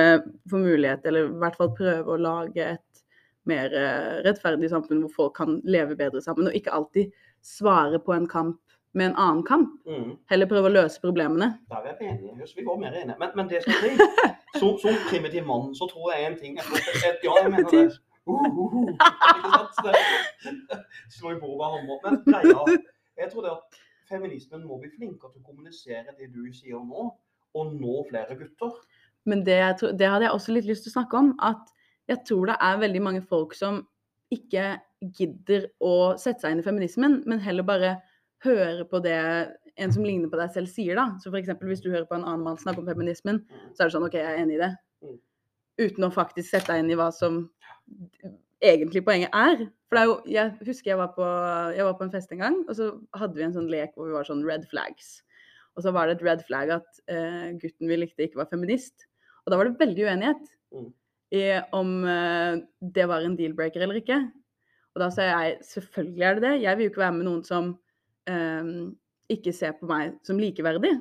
S2: få mulighet, eller i hvert fall prøve å lage et mer eh, rettferdig samfunn hvor folk kan leve bedre sammen, og ikke alltid svare på en kamp med en annen kamp.
S1: Mm.
S2: Heller prøve å løse problemene.
S1: Der er vi enige. Vi går mer enige. Men, men det skal vi som, som primitiv mann, så tror jeg en ting jeg tror, jeg, Ja, jeg mener det. Uh, uh, uh. Ikke sant? Slå i bordet med hammer. Men greia, jeg tror det at feminismen må bli flinkere til å kommunisere det du sier nå, og nå flere gutter.
S2: Men det, det hadde jeg også litt lyst til å snakke om. At jeg tror det er veldig mange folk som ikke gidder å sette seg inn i feminismen, men heller bare høre på det en som ligner på deg selv sier. da. Så eksempel, Hvis du hører på en annen mann snakke om feminismen, så er det sånn OK, jeg er enig i det.
S1: Mm.
S2: Uten å faktisk sette deg inn i hva som egentlig poenget er. For det er jo, jeg husker jeg var, på, jeg var på en fest en gang, og så hadde vi en sånn lek hvor vi var sånn red flags. Og så var det et red flag at uh, gutten vi likte ikke var feminist. Og da var det veldig uenighet
S1: Mm.
S2: i om uh, det var en deal-breaker eller ikke. Og da sa jeg selvfølgelig er det det. Jeg vil jo ikke være med noen som um, ikke ser på meg som likeverdig.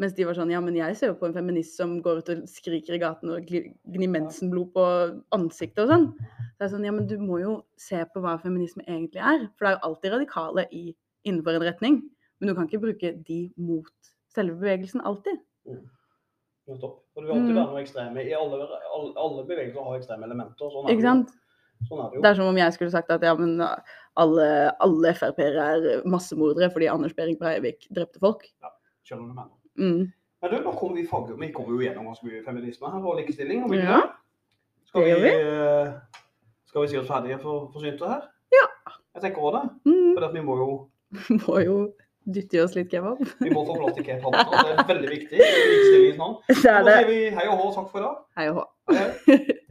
S2: Mens de var sånn ja, men jeg ser jo på en feminist som går ut og skriker i gaten og gnir mensenblod på ansiktet og sånn. Så jeg er sånn, ja, men du må jo se på hva feminisme egentlig er. For det er jo alltid radikale i, innenfor en retning. Men du kan ikke bruke de mot selve bevegelsen alltid.
S1: Nettopp. Og det vil alltid
S2: Mm.
S1: være noe ekstreme. I alle, alle, alle bevegelser har ekstreme elementer. Sånn
S2: Ikke sant?
S1: Sånn er det jo.
S2: Det er som om jeg skulle sagt at ja, men alle, alle Frp-ere er massemordere fordi Anders Behring Breivik drepte folk.
S1: Skjønner du om du mener.
S2: Mm.
S1: Men du, nå kommer vi, fag, vi kommer jo gjennom ganske mye feminisme her og likestilling. Og
S2: Ja.
S1: Skal
S2: vi,
S1: vi, eh, skal vi si oss ferdige for, forsynte her?
S2: Ja.
S1: Jeg tenker også det.
S2: Mm.
S1: For vi må jo
S2: Må jo dytte i oss litt kebab.
S1: vi må få plass til kebab. Det er veldig viktig. i likestillingens navn.
S2: Er
S1: sier vi hei og hå takk for i dag.
S2: Hei og hå.